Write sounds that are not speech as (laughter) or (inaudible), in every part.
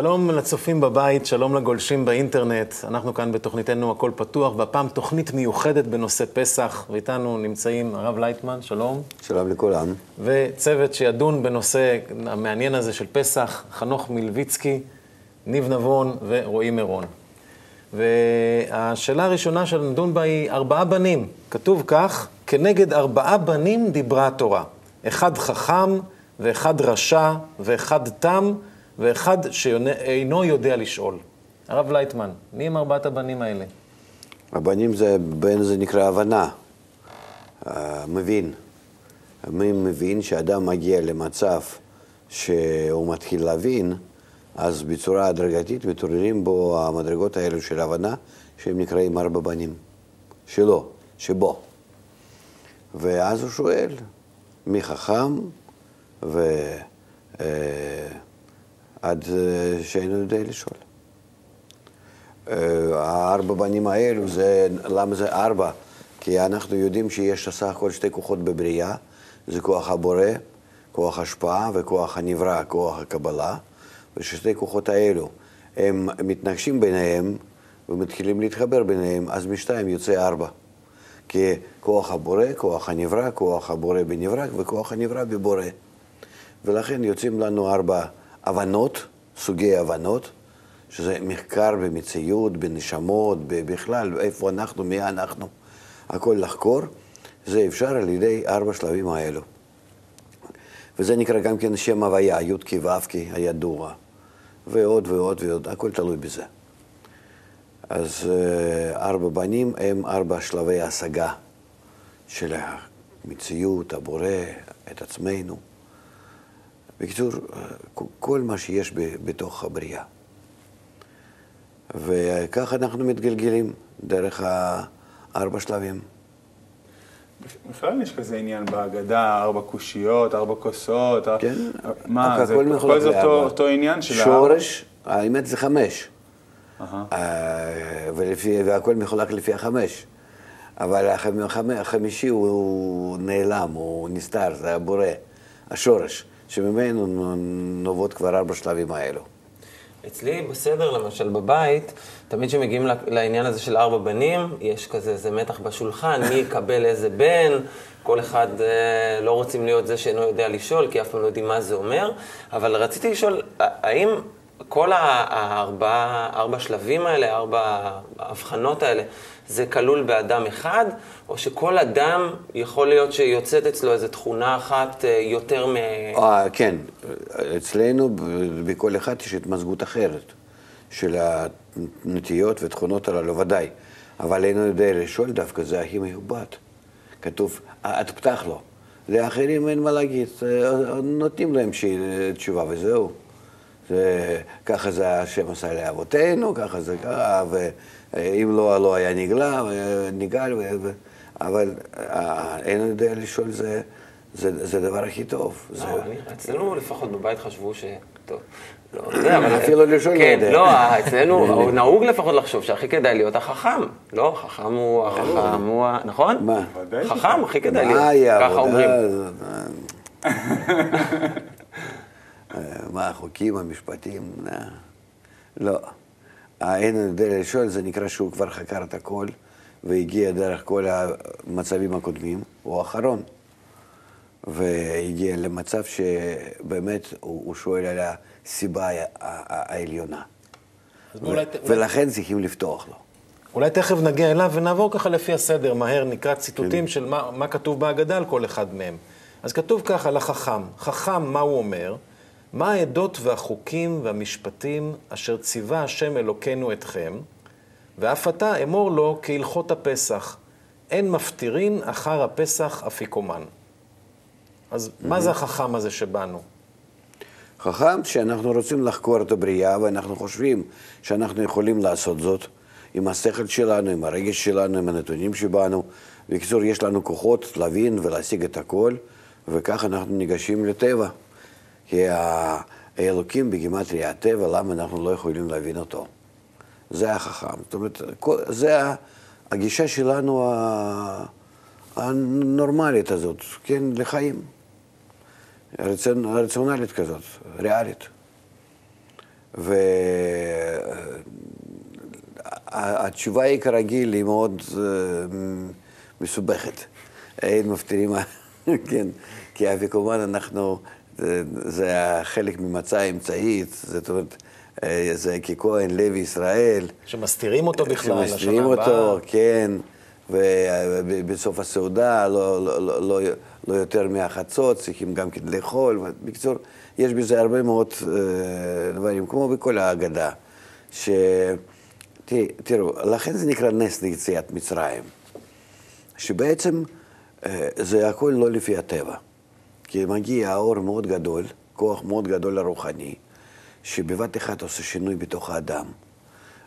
שלום לצופים בבית, שלום לגולשים באינטרנט. אנחנו כאן בתוכניתנו הכל פתוח, והפעם תוכנית מיוחדת בנושא פסח, ואיתנו נמצאים הרב לייטמן, שלום. שלום לכולם. וצוות שידון בנושא המעניין הזה של פסח, חנוך מלביצקי, ניב נבון ורועי מירון. והשאלה הראשונה שנדון בה היא ארבעה בנים. כתוב כך, כנגד ארבעה בנים דיברה התורה. אחד חכם, ואחד רשע, ואחד תם, ואחד שאינו יודע לשאול. הרב לייטמן, מי הם ארבעת הבנים האלה? הבנים זה, בן זה נקרא הבנה, מבין. מי מבין שאדם מגיע למצב שהוא מתחיל להבין, אז בצורה הדרגתית מתעוררים בו המדרגות האלו של הבנה, שהם נקראים ארבע בנים. שלו, שבו. ואז הוא שואל, מי חכם, ועד אה, שאינו יודע לשאול. אה, הארבע בנים האלו, זה, למה זה ארבע? כי אנחנו יודעים שיש סך הכל שתי כוחות בבריאה, זה כוח הבורא, כוח השפעה וכוח הנברא, כוח הקבלה, וששתי כוחות האלו הם מתנגשים ביניהם ומתחילים להתחבר ביניהם, אז משתיים יוצא ארבע. כי כוח הבורא, כוח הנברא, כוח הבורא בנברא וכוח הנברא בבורא. ולכן יוצאים לנו ארבע הבנות, סוגי הבנות, שזה מחקר במציאות, בנשמות, בכלל, איפה אנחנו, מי אנחנו, הכל לחקור, זה אפשר על ידי ארבע שלבים האלו. וזה נקרא גם כן שם הוויה, י"ק ו"ק הידוע, ועוד ועוד ועוד, הכל תלוי בזה. אז אה, ארבע בנים הם ארבע שלבי השגה של המציאות, הבורא, את עצמנו. בקיצור, כל מה שיש בתוך הבריאה. וכך אנחנו מתגלגלים דרך הארבע שלבים. בכלל יש כזה עניין בהגדה, ארבע קושיות, ארבע כוסות. כן. מה, זה כל זה אותו, אותו עניין של שורש, האמת זה חמש. ולפי, והכל מחולק לפי החמש. אבל החמישי הוא נעלם, הוא נסתר, זה הבורא, השורש. שממנו נובעות כבר ארבע שלבים האלו. אצלי בסדר, למשל, בבית, תמיד כשמגיעים לעניין הזה של ארבע בנים, יש כזה איזה מתח בשולחן, מי יקבל איזה בן, כל אחד אה, לא רוצים להיות זה שאינו יודע לשאול, כי אף פעם לא יודעים מה זה אומר, אבל רציתי לשאול, האם כל הארבע, ארבע שלבים האלה, ארבע ההבחנות האלה, זה כלול באדם אחד, או שכל אדם יכול להיות שיוצאת אצלו איזו תכונה אחת אה, יותר מ... אה, כן, אצלנו בכל אחד יש התמזגות אחרת של הנטיות ותכונות הללו, ודאי. אבל אינו יודע לשאול דווקא, זה הכי מיובד. כתוב, את פתח לו. לאחרים אין מה להגיד, אה, נותנים להם תשובה וזהו. זה, ככה זה השם עשה לאבותינו, ככה זה קרה, ואם לא, לא היה נגלה, נגאל, ו... אבל אה, אין יודע לשאול זה, זה, זה הדבר הכי טוב. לא, זה... אצלנו לפחות בבית חשבו ש... טוב. לא יודע, אבל... אפילו לשאול לא יודע. כן, לא, אצלנו (laughs) נהוג לפחות לחשוב שהכי כדאי להיות החכם. לא, חכם הוא החכם הוא ה... נכון? מה? חכם, הכי כדאי להיות. ככה אומרים. (laughs) מה החוקים, המשפטים? לא. יודע לשאול, זה נקרא שהוא כבר חקר את הכל, והגיע דרך כל המצבים הקודמים, הוא האחרון. והגיע למצב שבאמת הוא שואל על הסיבה העליונה. ולכן צריכים לפתוח לו. אולי תכף נגיע אליו ונעבור ככה לפי הסדר, מהר נקרא ציטוטים כן. של מה, מה כתוב בהגדה על כל אחד מהם. אז כתוב ככה לחכם, חכם, מה הוא אומר? מה העדות והחוקים והמשפטים אשר ציווה השם אלוקינו אתכם, ואף אתה אמור לו כהלכות הפסח, אין מפטירין אחר הפסח אפיקומן. אז mm-hmm. מה זה החכם הזה שבאנו? חכם שאנחנו רוצים לחקור את הבריאה ואנחנו חושבים שאנחנו יכולים לעשות זאת עם השכל שלנו, עם הרגש שלנו, עם הנתונים שבאנו. בקיצור, יש לנו כוחות להבין ולהשיג את הכל, וכך אנחנו ניגשים לטבע. כי האלוקים בגימטריה הטבע, למה אנחנו לא יכולים להבין אותו? זה החכם. זאת אומרת, זה הגישה שלנו הנורמלית הזאת, כן, לחיים. רציונלית כזאת, ריאלית. והתשובה היא כרגיל, היא מאוד אה, מסובכת. אין מפטירים, (laughs) כן, כי אפיקומן אנחנו, זה, זה חלק ממצע אמצעית, זאת אומרת, אה, זה ככהן לוי ישראל. שמסתירים אותו בכלל לשנה שמסתירים. אותו, כן, ובסוף הסעודה, לא, לא, לא, לא, לא יותר מהחצות, צריכים גם כן לאכול. בקיצור, יש בזה הרבה מאוד אה, דברים, כמו בכל ההגדה. ש... תראו, לכן זה נקרא נס ליציאת מצרים. שבעצם אה, זה הכל לא לפי הטבע. כי מגיע האור מאוד גדול, כוח מאוד גדול הרוחני, שבבת אחת עושה שינוי בתוך האדם.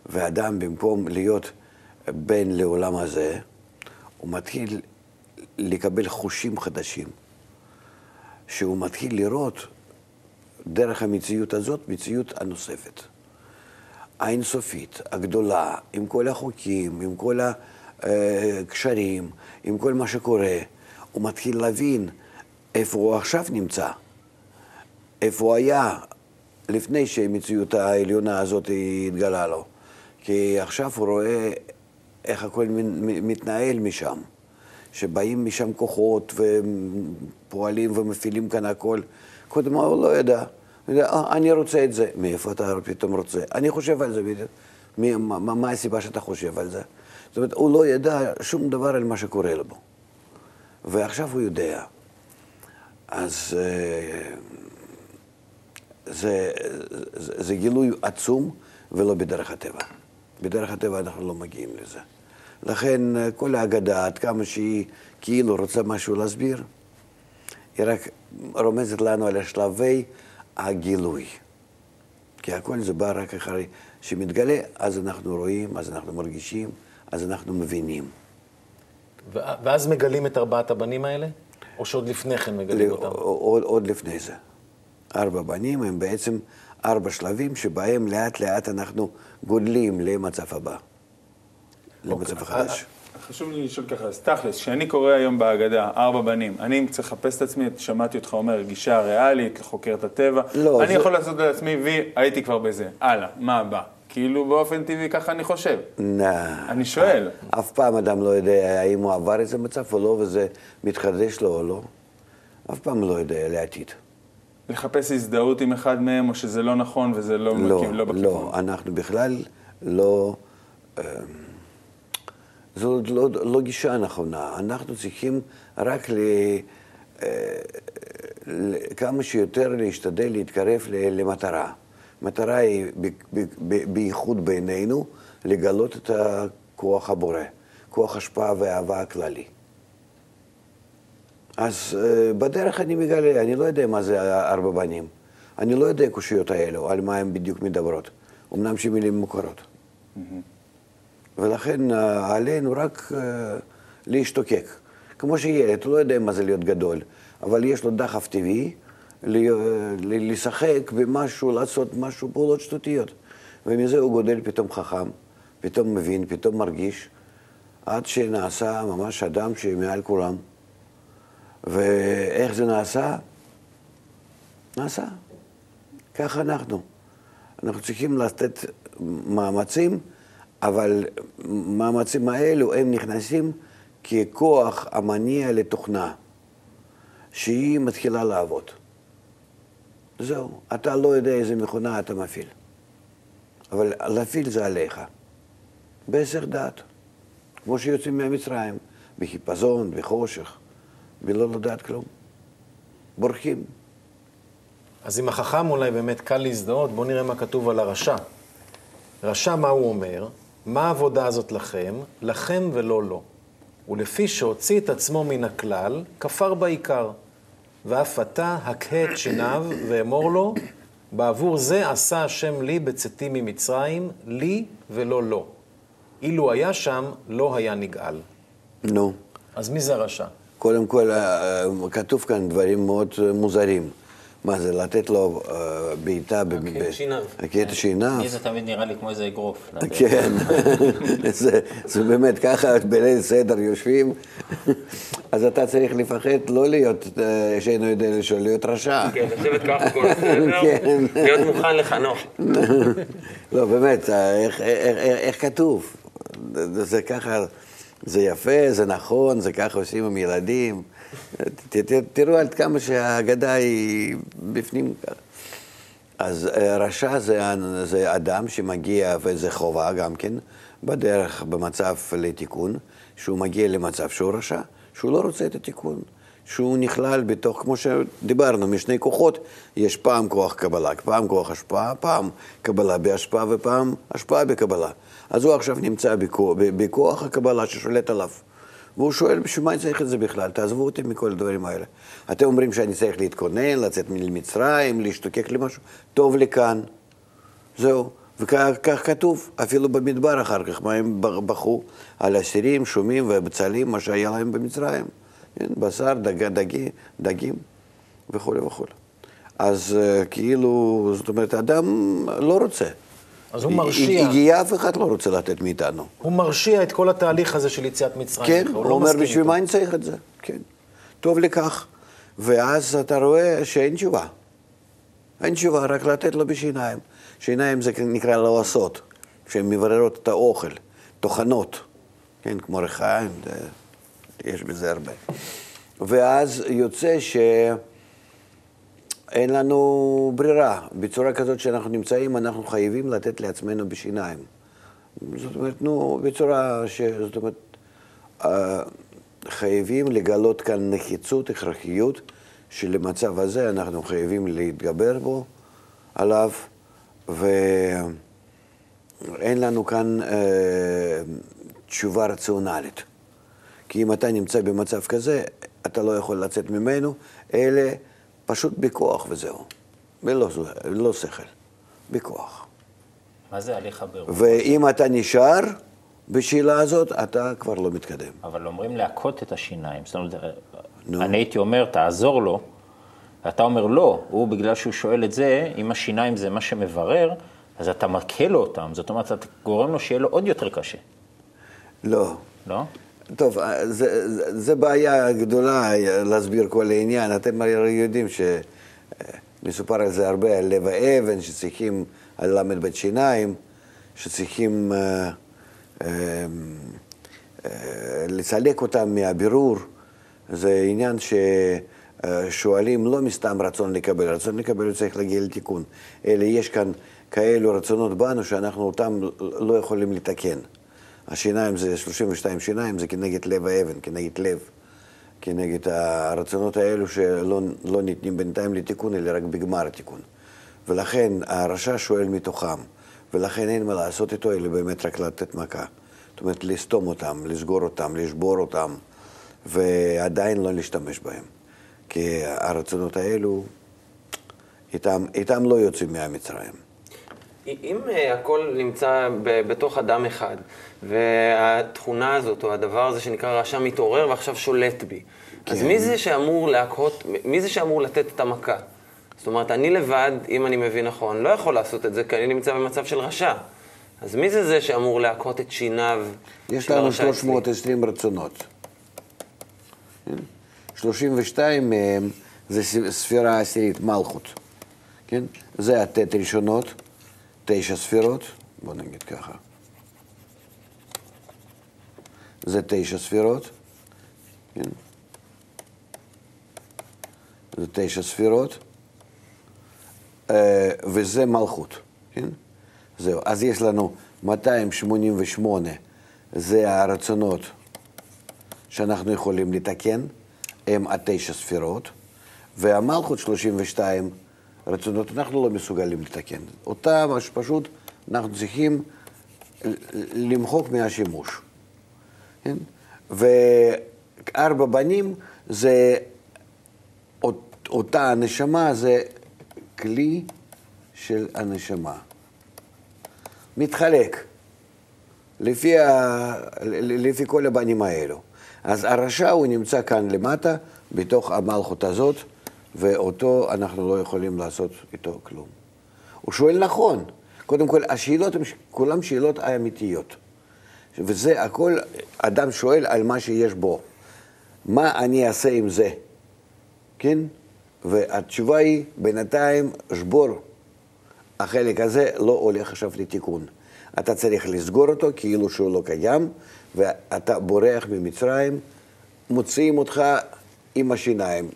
והאדם, במקום להיות בן לעולם הזה, הוא מתחיל לקבל חושים חדשים. שהוא מתחיל לראות דרך המציאות הזאת, מציאות הנוספת. האינסופית, הגדולה, עם כל החוקים, עם כל הקשרים, עם כל מה שקורה, הוא מתחיל להבין איפה הוא עכשיו נמצא, איפה הוא היה לפני שהמציאות העליונה הזאת התגלה לו. כי עכשיו הוא רואה איך הכל מתנהל משם, שבאים משם כוחות ופועלים ומפעילים כאן הכל. קודם הוא לא ידע. "אה, אני רוצה את זה. מאיפה אתה פתאום רוצה? אני חושב על זה בדיוק. מה- מה הסיבה שאתה חושב על זה? זאת אומרת, הוא לא ידע שום דבר על מה שקורה לו. ועכשיו הוא יודע. אז אה, זה, זה, זה גילוי עצום ולא בדרך הטבע. בדרך הטבע אנחנו לא מגיעים לזה. לכן אה, כל ההגדה, עד כמה שהיא כאילו רוצה משהו להסביר, היא רק רומזת לנו על השלבי הגילוי. כי הכל זה בא רק אחרי שמתגלה, אז אנחנו רואים, אז אנחנו מרגישים, אז אנחנו מבינים. ואז מגלים את ארבעת הבנים האלה? או שעוד לפני כן מגלים אותם? עוד, עוד לפני זה. ארבע בנים הם בעצם ארבע שלבים שבהם לאט לאט אנחנו גודלים למצב הבא. למצב החדש. חשוב לי לשאול ככה, אז תכלס, כשאני קורא היום בהגדה, ארבע בנים, אני צריך לחפש את עצמי, שמעתי אותך אומר, גישה ריאלית, לחוקר את הטבע, לא, אני זה- יכול לעשות לעצמי וי, הייתי כבר בזה, הלאה, מה הבא? כאילו באופן טבעי ככה אני חושב. נא. אני שואל. אף פעם אדם לא יודע האם הוא עבר איזה מצב או לא, וזה מתחדש לו או לא. אף פעם לא יודע לעתיד. לחפש הזדהות עם אחד מהם, או שזה לא נכון וזה לא, לא, בכיוון- לא בכיוון. לא, אנחנו בכלל לא... אמ, זו לא, לא גישה נכונה. אנחנו צריכים רק ל, אה, ל, כמה שיותר להשתדל להתקרב למטרה. מטרה היא, בייחוד בעינינו, לגלות את הכוח הבורא, כוח השפעה ואהבה הכללי. אז אה, בדרך אני מגלה, אני לא יודע מה זה ארבע בנים. אני לא יודע קושיות האלו, על מה הן בדיוק מדברות. אמנם שמילים מוכרות. ולכן אה, עלינו רק אה, להשתוקק. כמו שילד, הוא לא יודע מה זה להיות גדול, אבל יש לו דחף טבעי לשחק במשהו, לעשות משהו, פעולות שטותיות. ומזה הוא גודל פתאום חכם, פתאום מבין, פתאום מרגיש, עד שנעשה ממש אדם שמעל כולם. ואיך זה נעשה? נעשה. ככה אנחנו. אנחנו צריכים לתת מאמצים, אבל מאמצים האלו הם נכנסים ככוח המניע לתוכנה, שהיא מתחילה לעבוד. זהו, אתה לא יודע איזה מכונה אתה מפעיל, אבל להפעיל זה עליך, בהיסח דעת, כמו שיוצאים מהמצרים, בחיפזון, בחושך, בלא לדעת כלום. בורחים. אז עם החכם אולי באמת קל להזדהות, בואו נראה מה כתוב על הרשע. רשע, מה הוא אומר? מה העבודה הזאת לכם? לכם ולא לו. ולפי שהוציא את עצמו מן הכלל, כפר בעיקר. ואף אתה הקהה את שיניו ואמור לו, בעבור זה עשה השם לי בצאתי ממצרים, לי ולא לו. אילו היה שם, לא היה נגאל. נו. אז מי זה הרשע? קודם כל, אה, כתוב כאן דברים מאוד אה, מוזרים. מה זה, לתת לו אה, בעיטה ב- את השיניו? לי זה תמיד נראה לי כמו איזה אגרוף. כן, (laughs) זה, באמת ככה בליל סדר יושבים, (laughs) אז אתה צריך לפחד לא להיות, אה, שאינו יודע לשאול, להיות רשע. כן, לשבת ככה כל (laughs) הסדר, כן. להיות מוכן לחנוך. לא, באמת, אה, איך, כתוב? זה ככה, זה יפה, זה נכון, זה ככה עושים עם ילדים. תראו עד כמה שהאגדה היא בפנים. אז אה, רשע זה, זה אדם שמגיע, וזה חובה גם כן, בדרך, במצב לתיקון, שהוא מגיע למצב שהוא רשע, שהוא לא רוצה את התיקון, שהוא נכלל בתוך, כמו שדיברנו, משני כוחות, יש פעם כוח קבלה, פעם כוח השפעה, פעם קבלה בהשפעה ופעם השפעה בקבלה. אז הוא עכשיו נמצא בכוח, הקבלה ששולט עליו. והוא שואל, בשביל מה אני צריך את זה בכלל? תעזבו אותי מכל הדברים האלה. אתם אומרים שאני צריך להתכונן, לצאת ממצרים, להשתוקק למשהו? טוב לי כאן. זהו. וכך כתוב, אפילו במדבר אחר כך, מה הם בכו על אסירים, שומים ובצלים, מה שהיה להם במצרים. כן, בשר, דג, דגי, דגים וכולי וכולי. אז אה, כאילו, זאת אומרת, האדם לא רוצה. אז הוא מרשיע. הגיע, אף אחד לא רוצה לתת מאיתנו. הוא מרשיע את כל התהליך הזה של יציאת מצרים. כן, הוא הוא לא אומר, בשביל. מה אני צריך את זה? כן. טוב לכך. ואז אתה רואה שאין תשובה. אין תשובה, רק לתת לו בשיניים. שיניים זה נקרא לעשות, שהן מבררות את האוכל, טוחנות, כן, כמו ריחיים, יש בזה הרבה. ואז יוצא שאין לנו ברירה. בצורה כזאת שאנחנו נמצאים, אנחנו חייבים לתת לעצמנו בשיניים. זאת אומרת, נו, בצורה ש... זאת אומרת, אה, חייבים לגלות כאן נחיצות, הכרחיות, שלמצב הזה אנחנו חייבים להתגבר בו, עליו, ואין לנו כאן אה, תשובה רציונלית. כי אם אתה נמצא במצב כזה, אתה לא יכול לצאת ממנו, אלא פשוט בכוח וזהו. ולא לא שכל, בכוח. מה זה הליך הבירור? ואם אתה נשאר בשאלה הזאת, אתה כבר לא מתקדם. אבל אומרים להכות את השיניים. זאת אומרת. אני הייתי אומר, תעזור לו, ואתה אומר לא, הוא בגלל שהוא שואל את זה, אם השיניים זה מה שמברר, אז אתה מכה לו אותם. זאת אומרת, אתה גורם לו שיהיה לו עוד יותר קשה, לא. לא? טוב, זה, זה, זה בעיה גדולה להסביר כל העניין. אתם הרי יודעים שמסופר על זה הרבה, על לב האבן, שצריכים, על ל"ב שיניים, שצריכים אה, אה, אה, לסלק אותם מהבירור. זה עניין ששואלים לא מסתם רצון לקבל, רצון לקבל צריך להגיע לתיקון. אלא יש כאן כאלו רצונות בנו שאנחנו אותם לא יכולים לתקן. השיניים זה 32 שיניים, זה כנגד לב האבן, כנגד לב, כנגד הרצונות האלו שלא לא ניתנים בינתיים לתיקון, אלא רק בגמר התיקון. ולכן הרשע שואל מתוכם, ולכן אין מה לעשות איתו, אלא באמת רק לתת מכה. זאת אומרת, לסתום אותם, לסגור אותם, לשבור אותם, ועדיין לא להשתמש בהם. כי הרצונות האלו, איתם, איתם לא יוצאים מהמצרים. אם אה, הכל נמצא בתוך אדם אחד, והתכונה הזאת, או הדבר הזה שנקרא רשע מתעורר ועכשיו שולט בי, אז כן. מי זה שאמור להכות, מי זה שאמור לתת את המכה? זאת אומרת, אני לבד, אם אני מבין נכון, לא יכול לעשות את זה, כי אני נמצא במצב של רשע. אז מי זה זה שאמור להכות את שיניו יש לנו הרשע אצלי? 320 רצונות. כן? 32 מהם זה ספירה עשירית, מלכות. כן? זה הט' ראשונות, תשע ספירות, בוא נגיד ככה. זה תשע ספירות, כן? זה תשע ספירות, אה, וזה מלכות, כן? זהו. אז יש לנו 288, זה הרצונות שאנחנו יכולים לתקן, הם התשע ספירות, והמלכות 32 רצונות אנחנו לא מסוגלים לתקן. אותם אז פשוט אנחנו צריכים למחוק מהשימוש. כן? וארבע בנים זה אות- אותה הנשמה, זה כלי של הנשמה. מתחלק לפי, ה... לפי כל הבנים האלו. אז הרשע הוא נמצא כאן למטה, בתוך המלכות הזאת, ואותו אנחנו לא יכולים לעשות איתו כלום. הוא שואל נכון. קודם כל, השאלות הן כולן שאלות אמיתיות. וזה הכל, אדם שואל על מה שיש בו. מה אני אעשה עם זה? כן? והתשובה היא, בינתיים, שבור. החלק הזה לא הולך עכשיו לתיקון. אתה צריך לסגור אותו כאילו שהוא לא קיים, ואתה בורח ממצרים, מוציאים אותך עם השיניים,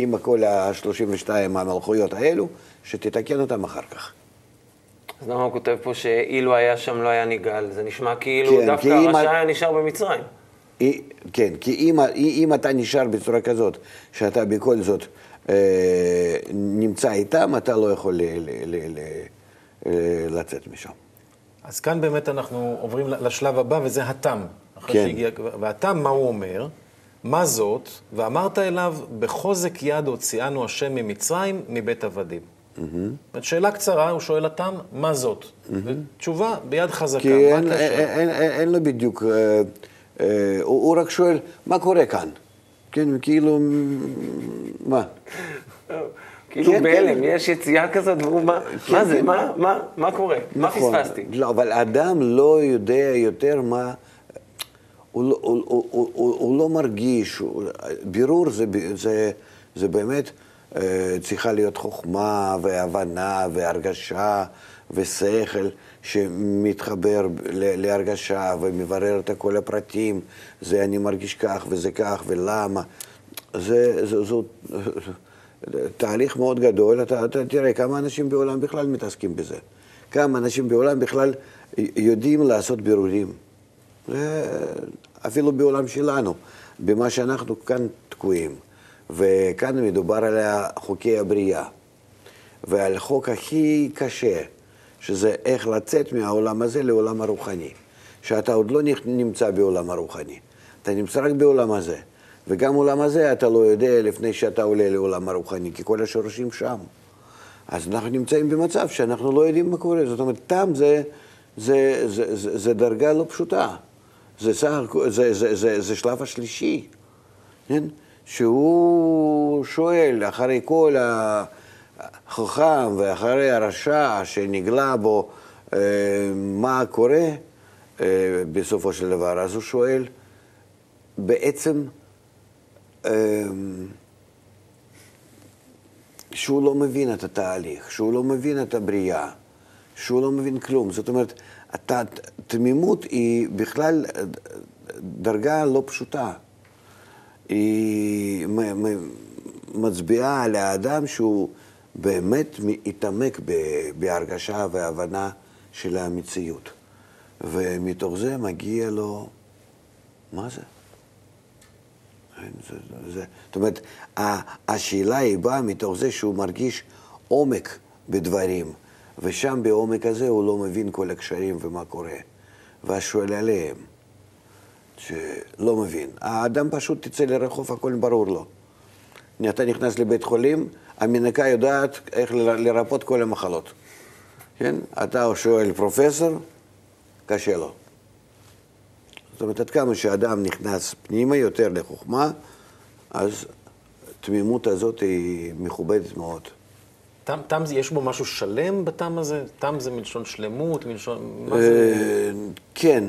עם כל ה-32 המלכויות האלו, שתתקן אותם אחר כך. אז למה הוא כותב פה שאילו היה שם לא היה ניגל? זה נשמע כאילו כן, דווקא כי אם הרשע ה- היה נשאר במצרים. היא- כן, כי אם, אם אתה נשאר בצורה כזאת, שאתה בכל זאת אה, נמצא איתם, אתה לא יכול ל, ל, ל, ל, אה, לצאת משם. אז כאן באמת אנחנו עוברים לשלב הבא, וזה התם. אחרי כן. שהגיע, והתם, מה הוא אומר? מה זאת? ואמרת אליו, בחוזק יד הוציאנו השם ממצרים, מבית עבדים. זאת שאלה קצרה, הוא שואל התם, מה זאת? תשובה, ביד חזקה. כי אין? אין, אין, אין, לו בדיוק, אה, אה, הוא, הוא רק שואל, מה קורה כאן? כן, כאילו, מה? כאילו כן, בהלם, כן. יש יציאה כזאת, והוא מה, מה זה, כן. מה, מה, מה קורה? מה נכון. פספסתי? לא, אבל אדם לא יודע יותר מה... לא- הוא, לא מרגיש, בירור זה, זה, זה באמת אה, צריכה להיות חוכמה והבנה והרגשה ושכל שמתחבר להרגשה ומברר את כל הפרטים, זה אני מרגיש כך וזה כך ולמה. זה, זה, זו, תהליך מאוד גדול, אתה, אתה תראה כמה אנשים בעולם בכלל מתעסקים בזה. כמה אנשים בעולם בכלל יודעים לעשות בירורים. אפילו בעולם שלנו, במה שאנחנו כאן תקועים. וכאן מדובר על חוקי הבריאה, ועל חוק הכי קשה, שזה איך לצאת מהעולם הזה לעולם הרוחני. שאתה עוד לא נמצא בעולם הרוחני, אתה נמצא רק בעולם הזה. וגם עולם הזה אתה לא יודע לפני שאתה עולה לעולם הרוחני, כי כל השורשים שם. אז אנחנו נמצאים במצב שאנחנו לא יודעים מה קורה. זאת אומרת, תם זה, זה, זה, זה, זה דרגה לא פשוטה. זה, הכל- זה, זה, זה, זה שלב השלישי, כן? שהוא שואל, אחרי כל החכם ואחרי הרשע שנגלה בו, אה, מה קורה אה, בסופו של דבר, אז הוא שואל, בעצם, אה, שהוא לא מבין את התהליך, שהוא לא מבין את הבריאה, שהוא לא מבין כלום. זאת אומרת, הת- תמימות היא בכלל דרגה לא פשוטה. היא מצביעה על האדם שהוא באמת התעמק בהרגשה והבנה של המציאות. ומתוך זה מגיע לו, מה זה? זה, זה, זאת אומרת, השאלה היא באה מתוך זה שהוא מרגיש עומק בדברים, ושם בעומק הזה הוא לא מבין כל הקשרים ומה קורה, ואז שואל עליהם, שלא מבין. האדם פשוט תצא לרחוב, הכל ברור לו. אתה נכנס לבית חולים, המנקה יודעת איך לרפות כל המחלות. כן? אתה שואל פרופסור, קשה לו. זאת אומרת, עד כמה שאדם נכנס פנימה יותר לחוכמה, אז התמימות הזאת היא מכובדת מאוד. תם, תם, זה- יש בו משהו שלם בתם הזה? תם זה מלשון שלמות, מלשון... מה זה? אה, כן,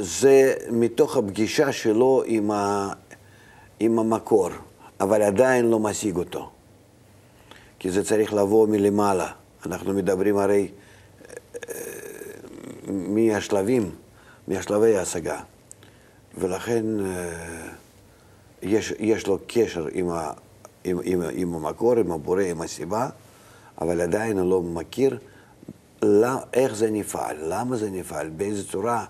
זה מתוך הפגישה שלו עם, ה, עם המקור, אבל עדיין לא משיג אותו. כי זה צריך לבוא מלמעלה. אנחנו מדברים הרי אה, מהשלבים, מהשלבי ההשגה. ולכן אה, יש, יש לו קשר עם, ה, עם, עם, עם המקור, עם הבורא, עם הסיבה, אבל עדיין הוא לא מכיר לא, איך זה נפעל, למה זה נפעל, באיזה צורה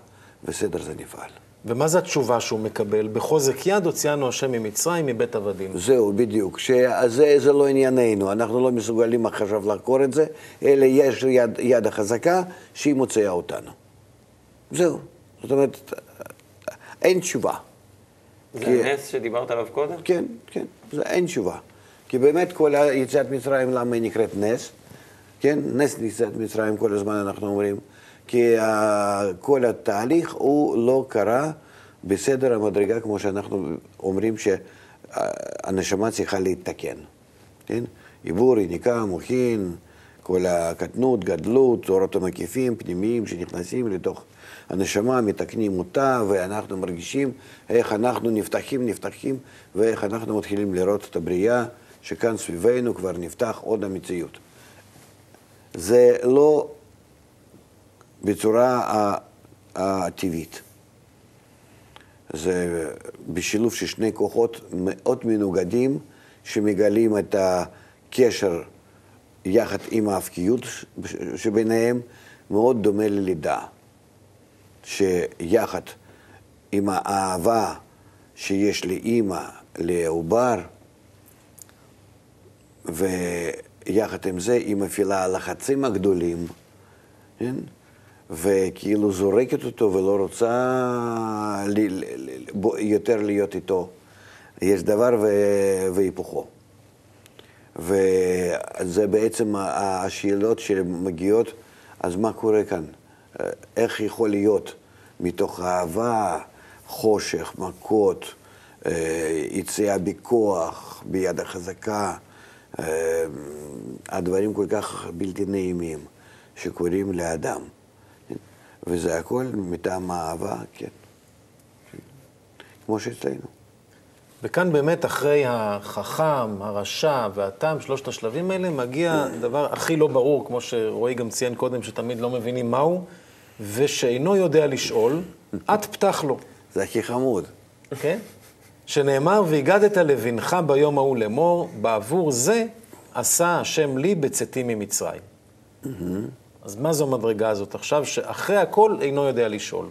וסדר זה נפעל. ומה זה התשובה שהוא מקבל? בחוזק יד הוציאנו השם ממצרים, מבית עבדים. זהו, בדיוק. שזה זה לא ענייננו, אנחנו לא מסוגלים עכשיו לחקור את זה, אלא יש יד, יד החזקה שהיא מוציאה אותנו. זהו. זאת אומרת, אין תשובה. זה כי- הנס שדיברת עליו קודם? כן, כן, זה אין תשובה. כי באמת כל יציאת מצרים, למה היא נקראת נס? כן, נס יציאת מצרים כל הזמן אנחנו אומרים. כי uh, כל התהליך הוא לא קרה בסדר המדרגה, כמו שאנחנו אומרים שהנשמה צריכה להתתקן. כן? עיבור, יניקה, מוחין, כל הקטנות, גדלות, אורות המקיפים, פנימיים, שנכנסים לתוך הנשמה, מתקנים אותה, ואנחנו מרגישים איך אנחנו נפתחים, נפתחים, ואיך אנחנו מתחילים לראות את הבריאה, שכאן סביבנו כבר נפתח עוד המציאות. זה לא בצורה הטבעית. זה בשילוב של שני כוחות מאוד מנוגדים, שמגלים את הקשר יחד עם ההפקיות שביניהם, מאוד דומה ללידה. שיחד עם האהבה שיש לאימא, לעובר, ויחד עם זה היא מפעילה הלחצים הגדולים, כן? וכאילו זורקת אותו ולא רוצה יותר להיות איתו. יש דבר והיפוכו. וזה בעצם השאלות שמגיעות, אז מה קורה כאן? איך יכול להיות מתוך אהבה, חושך, מכות, אה, יציאה בכוח, ביד החזקה, הדברים כל כך בלתי נעימים שקורים לאדם. וזה הכל מטעם האהבה, כן. כמו שאצלנו. וכאן באמת, אחרי החכם, הרשע והתם, שלושת השלבים האלה, מגיע הדבר הכי לא ברור, כמו שרועי גם ציין קודם, שתמיד לא מבינים מהו, ושאינו יודע לשאול, את פתח לו. זה הכי חמוד. כן? שנאמר, והגדת לבנך ביום ההוא לאמור, בעבור זה עשה השם לי בצאתי ממצרים. אז מה זו המדרגה הזאת עכשיו, שאחרי הכל אינו יודע לשאול?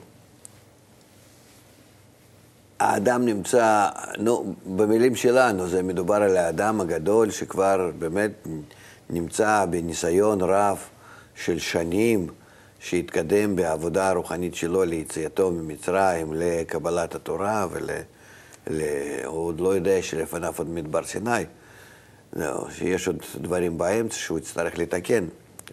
האדם נמצא, נו, במילים שלנו, זה מדובר על האדם הגדול שכבר באמת נמצא בניסיון רב של שנים, שהתקדם בעבודה הרוחנית שלו ליציאתו ממצרים, לקבלת התורה, ול... הוא עוד לא יודע שלפניו עוד מדבר סיני, לא, שיש עוד דברים באמצע שהוא יצטרך לתקן.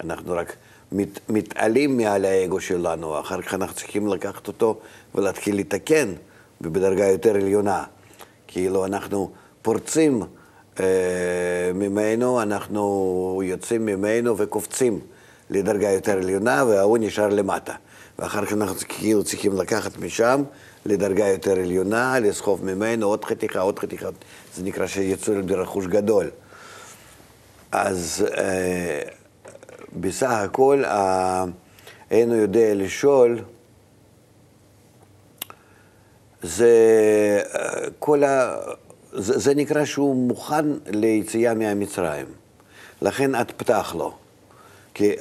אנחנו רק מת... מתעלים מעל האגו שלנו, אחר כך אנחנו צריכים לקחת אותו ולהתחיל לתקן בדרגה יותר עליונה. כאילו אנחנו פורצים אה, ממנו, אנחנו יוצאים ממנו וקופצים. לדרגה יותר עליונה, וההוא נשאר למטה. ואחר כך אנחנו כאילו צריכים לקחת משם לדרגה יותר עליונה, לסחוב ממנו עוד חתיכה, עוד חתיכה. זה נקרא שיצאו ברכוש גדול. אז אה, בסך הכל, אה, אינו יודע לשאול, זה אה, כל ה... זה, זה נקרא שהוא מוכן ליציאה מהמצרים. לכן את פתח לו. כי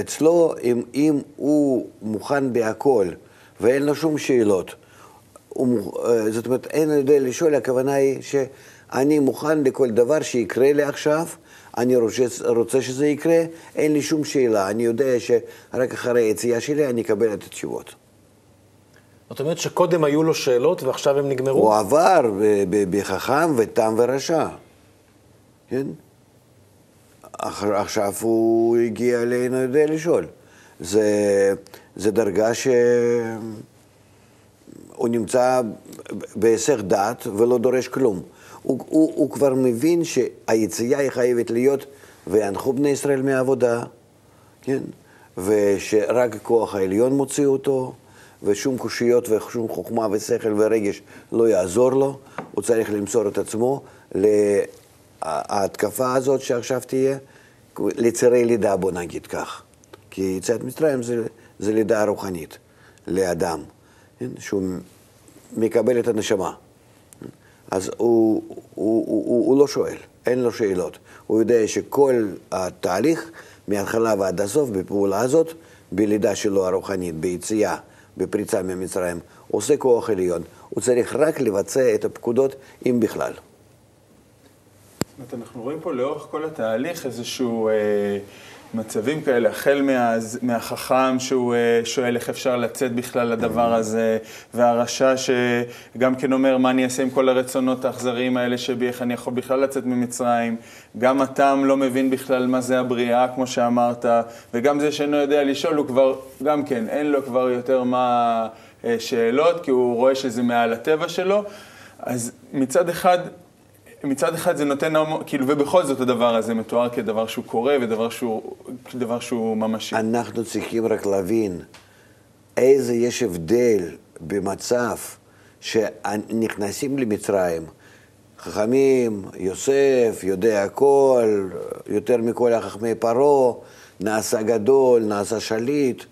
אצלו, אם, אם הוא מוכן בהכל ואין לו שום שאלות, זאת אומרת, אין יודע לשאול, הכוונה היא שאני מוכן לכל דבר שיקרה לי עכשיו, אני רוצה, רוצה שזה יקרה, אין לי שום שאלה, אני יודע שרק אחרי היציאה שלי אני אקבל את התשובות. זאת אומרת שקודם היו לו שאלות ועכשיו הם נגמרו? הוא עבר בחכם ותם ורשע, כן? עכשיו הוא הגיע אלינו יודע לשאול. זה, זה דרגה שהוא נמצא בהיסח דעת ולא דורש כלום. הוא, הוא, הוא כבר מבין שהיציאה היא חייבת להיות וינחו בני ישראל מהעבודה, כן? ושרק הכוח העליון מוציא אותו, ושום קושיות ושום חוכמה ושכל ורגש לא יעזור לו, הוא צריך למסור את עצמו ההתקפה הזאת שעכשיו תהיה, לצירי לידה, בוא נגיד כך. כי יציאת מצרים זה, זה לידה רוחנית לאדם? שהוא מקבל את הנשמה. אז הוא, הוא, הוא, הוא, הוא לא שואל, אין לו שאלות. הוא יודע שכל התהליך, מההתחלה ועד הסוף, בפעולה הזאת, בלידה שלו הרוחנית, ביציאה, בפריצה ממצרים, עושה כוח עליון. הוא צריך רק לבצע את הפקודות, אם בכלל. אומרת, אנחנו רואים פה לאורך כל התהליך איזשהו אה, מצבים כאלה, החל מה, מהחכם שהוא אה, שואל איך אפשר לצאת בכלל לדבר הזה, והרשע שגם כן אומר מה אני אעשה עם כל הרצונות האכזריים האלה שבי, איך אני יכול בכלל לצאת ממצרים, גם הטעם לא מבין בכלל מה זה הבריאה, כמו שאמרת, וגם זה שאינו יודע לשאול, הוא כבר, גם כן, אין לו כבר יותר מה אה, שאלות, כי הוא רואה שזה מעל הטבע שלו. אז מצד אחד, מצד אחד זה נותן, כאילו, ובכל זאת הדבר הזה מתואר כדבר שהוא קורה ודבר שהוא, שהוא ממשי. אנחנו צריכים רק להבין איזה יש הבדל במצב שנכנסים למצרים, חכמים, יוסף, יודע הכל, יותר מכל החכמי פרעה, נעשה גדול, נעשה שליט,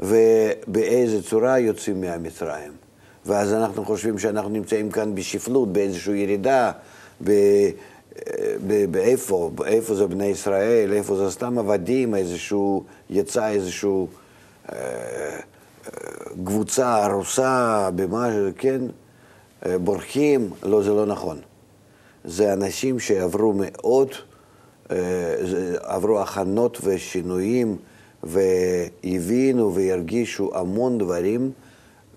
ובאיזה צורה יוצאים מהמצרים. ואז אנחנו חושבים שאנחנו נמצאים כאן בשפלות, באיזושהי ירידה, באיפה, איפה זה בני ישראל, איפה זה סתם עבדים, איזשהו, יצא איזשהו אה, אה, קבוצה ארוסה, במה, כן, אה, בורחים, לא, זה לא נכון. זה אנשים שעברו מאוד, עברו הכנות ושינויים, והבינו והרגישו המון דברים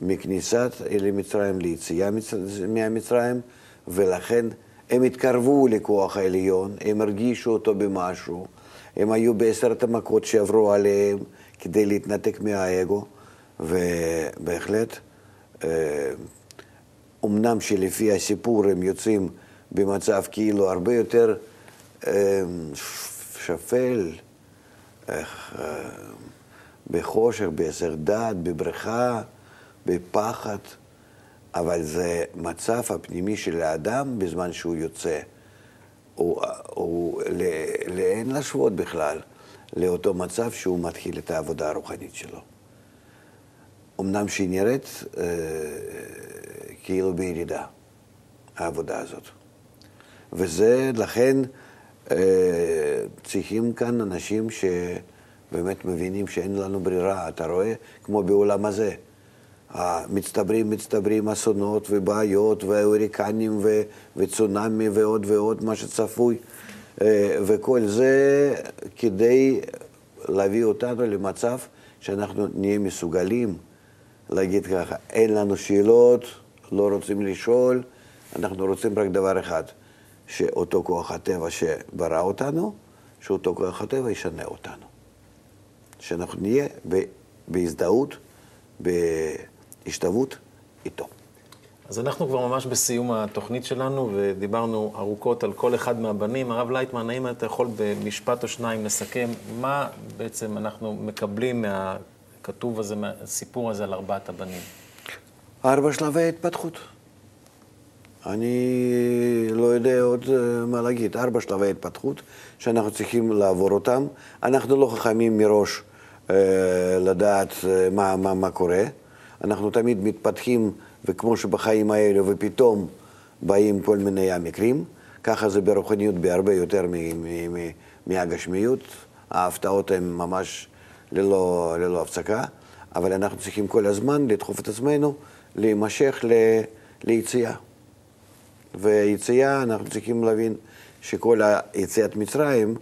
מכניסת למצרים, ליציאה מצ- מהמצרים, ולכן הם התקרבו לכוח העליון, הם הרגישו אותו במשהו, הם היו בעשרת המכות שעברו עליהם כדי להתנתק מהאגו, ובהחלט, אה, אמנם שלפי הסיפור הם יוצאים במצב כאילו הרבה יותר אה, שפל, איך, אה, בחושך, בהיסח דעת, בבריכה, בפחד, אבל זה מצב הפנימי של האדם בזמן שהוא יוצא. הוא, הוא ל- לאין להשוות בכלל לאותו מצב שהוא מתחיל את העבודה הרוחנית שלו. אמנם שהיא נראית אה, כאילו בירידה, העבודה הזאת. וזה, לכן אה, צריכים כאן אנשים שבאמת מבינים שאין לנו ברירה. אתה רואה, כמו בעולם הזה, מצטברים, מצטברים אסונות ובעיות והוריקנים ו- וצונאמי ועוד ועוד, מה שצפוי. אה, וכל זה כדי להביא אותנו למצב שאנחנו נהיה מסוגלים להגיד ככה, אין לנו שאלות, לא רוצים לשאול, אנחנו רוצים רק דבר אחד, שאותו כוח הטבע שברא אותנו, שאותו כוח הטבע ישנה אותנו. שאנחנו נהיה ב- בהשתוות איתו. אז אנחנו כבר ממש בסיום התוכנית שלנו, ודיברנו ארוכות על כל אחד מהבנים. הרב לייטמן, האם אתה יכול במשפט או שניים לסכם מה בעצם אנחנו מקבלים מהכתוב הזה, מהסיפור הזה על ארבעת הבנים? ארבע שלבי התפתחות. אני לא יודע עוד אה, מה להגיד. ארבע שלבי התפתחות שאנחנו צריכים לעבור אותם. אנחנו לא חכמים מראש אה, לדעת אה, מה, מה, מה קורה. אנחנו תמיד מתפתחים, וכמו שבחיים האלו, ופתאום באים כל מיני המקרים. ככה זה ברוחניות בהרבה יותר מהגשמיות. ההפתעות הן ממש ללא, ללא הפסקה, אבל אנחנו צריכים כל הזמן לדחוף את עצמנו להימשך ל, ליציאה. ויציאה, אנחנו צריכים להבין שכל היציאת מצרים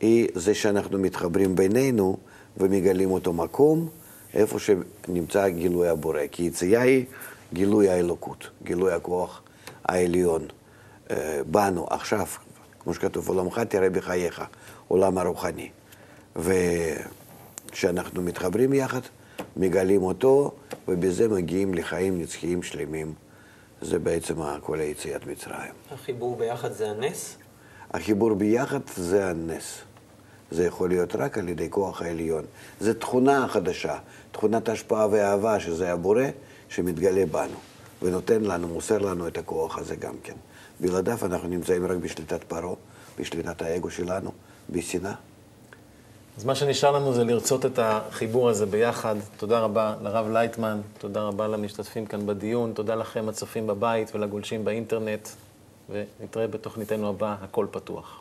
היא זה שאנחנו מתחברים בינינו ומגלים אותו מקום, איפה שנמצא גילוי הבורא. כי יציאה היא גילוי האלוקות, גילוי הכוח העליון אה, בנו עכשיו, כמו שכתוב, עולמך תראה בחייך, עולם הרוחני. וכשאנחנו מתחברים יחד, מגלים אותו, ובזה מגיעים לחיים נצחיים שלמים. זה בעצם כל היציאת מצרים. החיבור ביחד זה הנס? החיבור ביחד זה הנס. זה יכול להיות רק על ידי כוח העליון. זו תכונה חדשה, תכונת השפעה ואהבה, שזה הבורא, שמתגלה בנו, ונותן לנו, מוסר לנו את הכוח הזה גם כן. בלעדיו אנחנו נמצאים רק בשליטת פרעה, בשליטת האגו שלנו, בשנאה. אז מה שנשאר לנו זה לרצות את החיבור הזה ביחד. תודה רבה לרב לייטמן, תודה רבה למשתתפים כאן בדיון, תודה לכם הצופים בבית ולגולשים באינטרנט, ונתראה בתוכניתנו הבאה, הכל פתוח.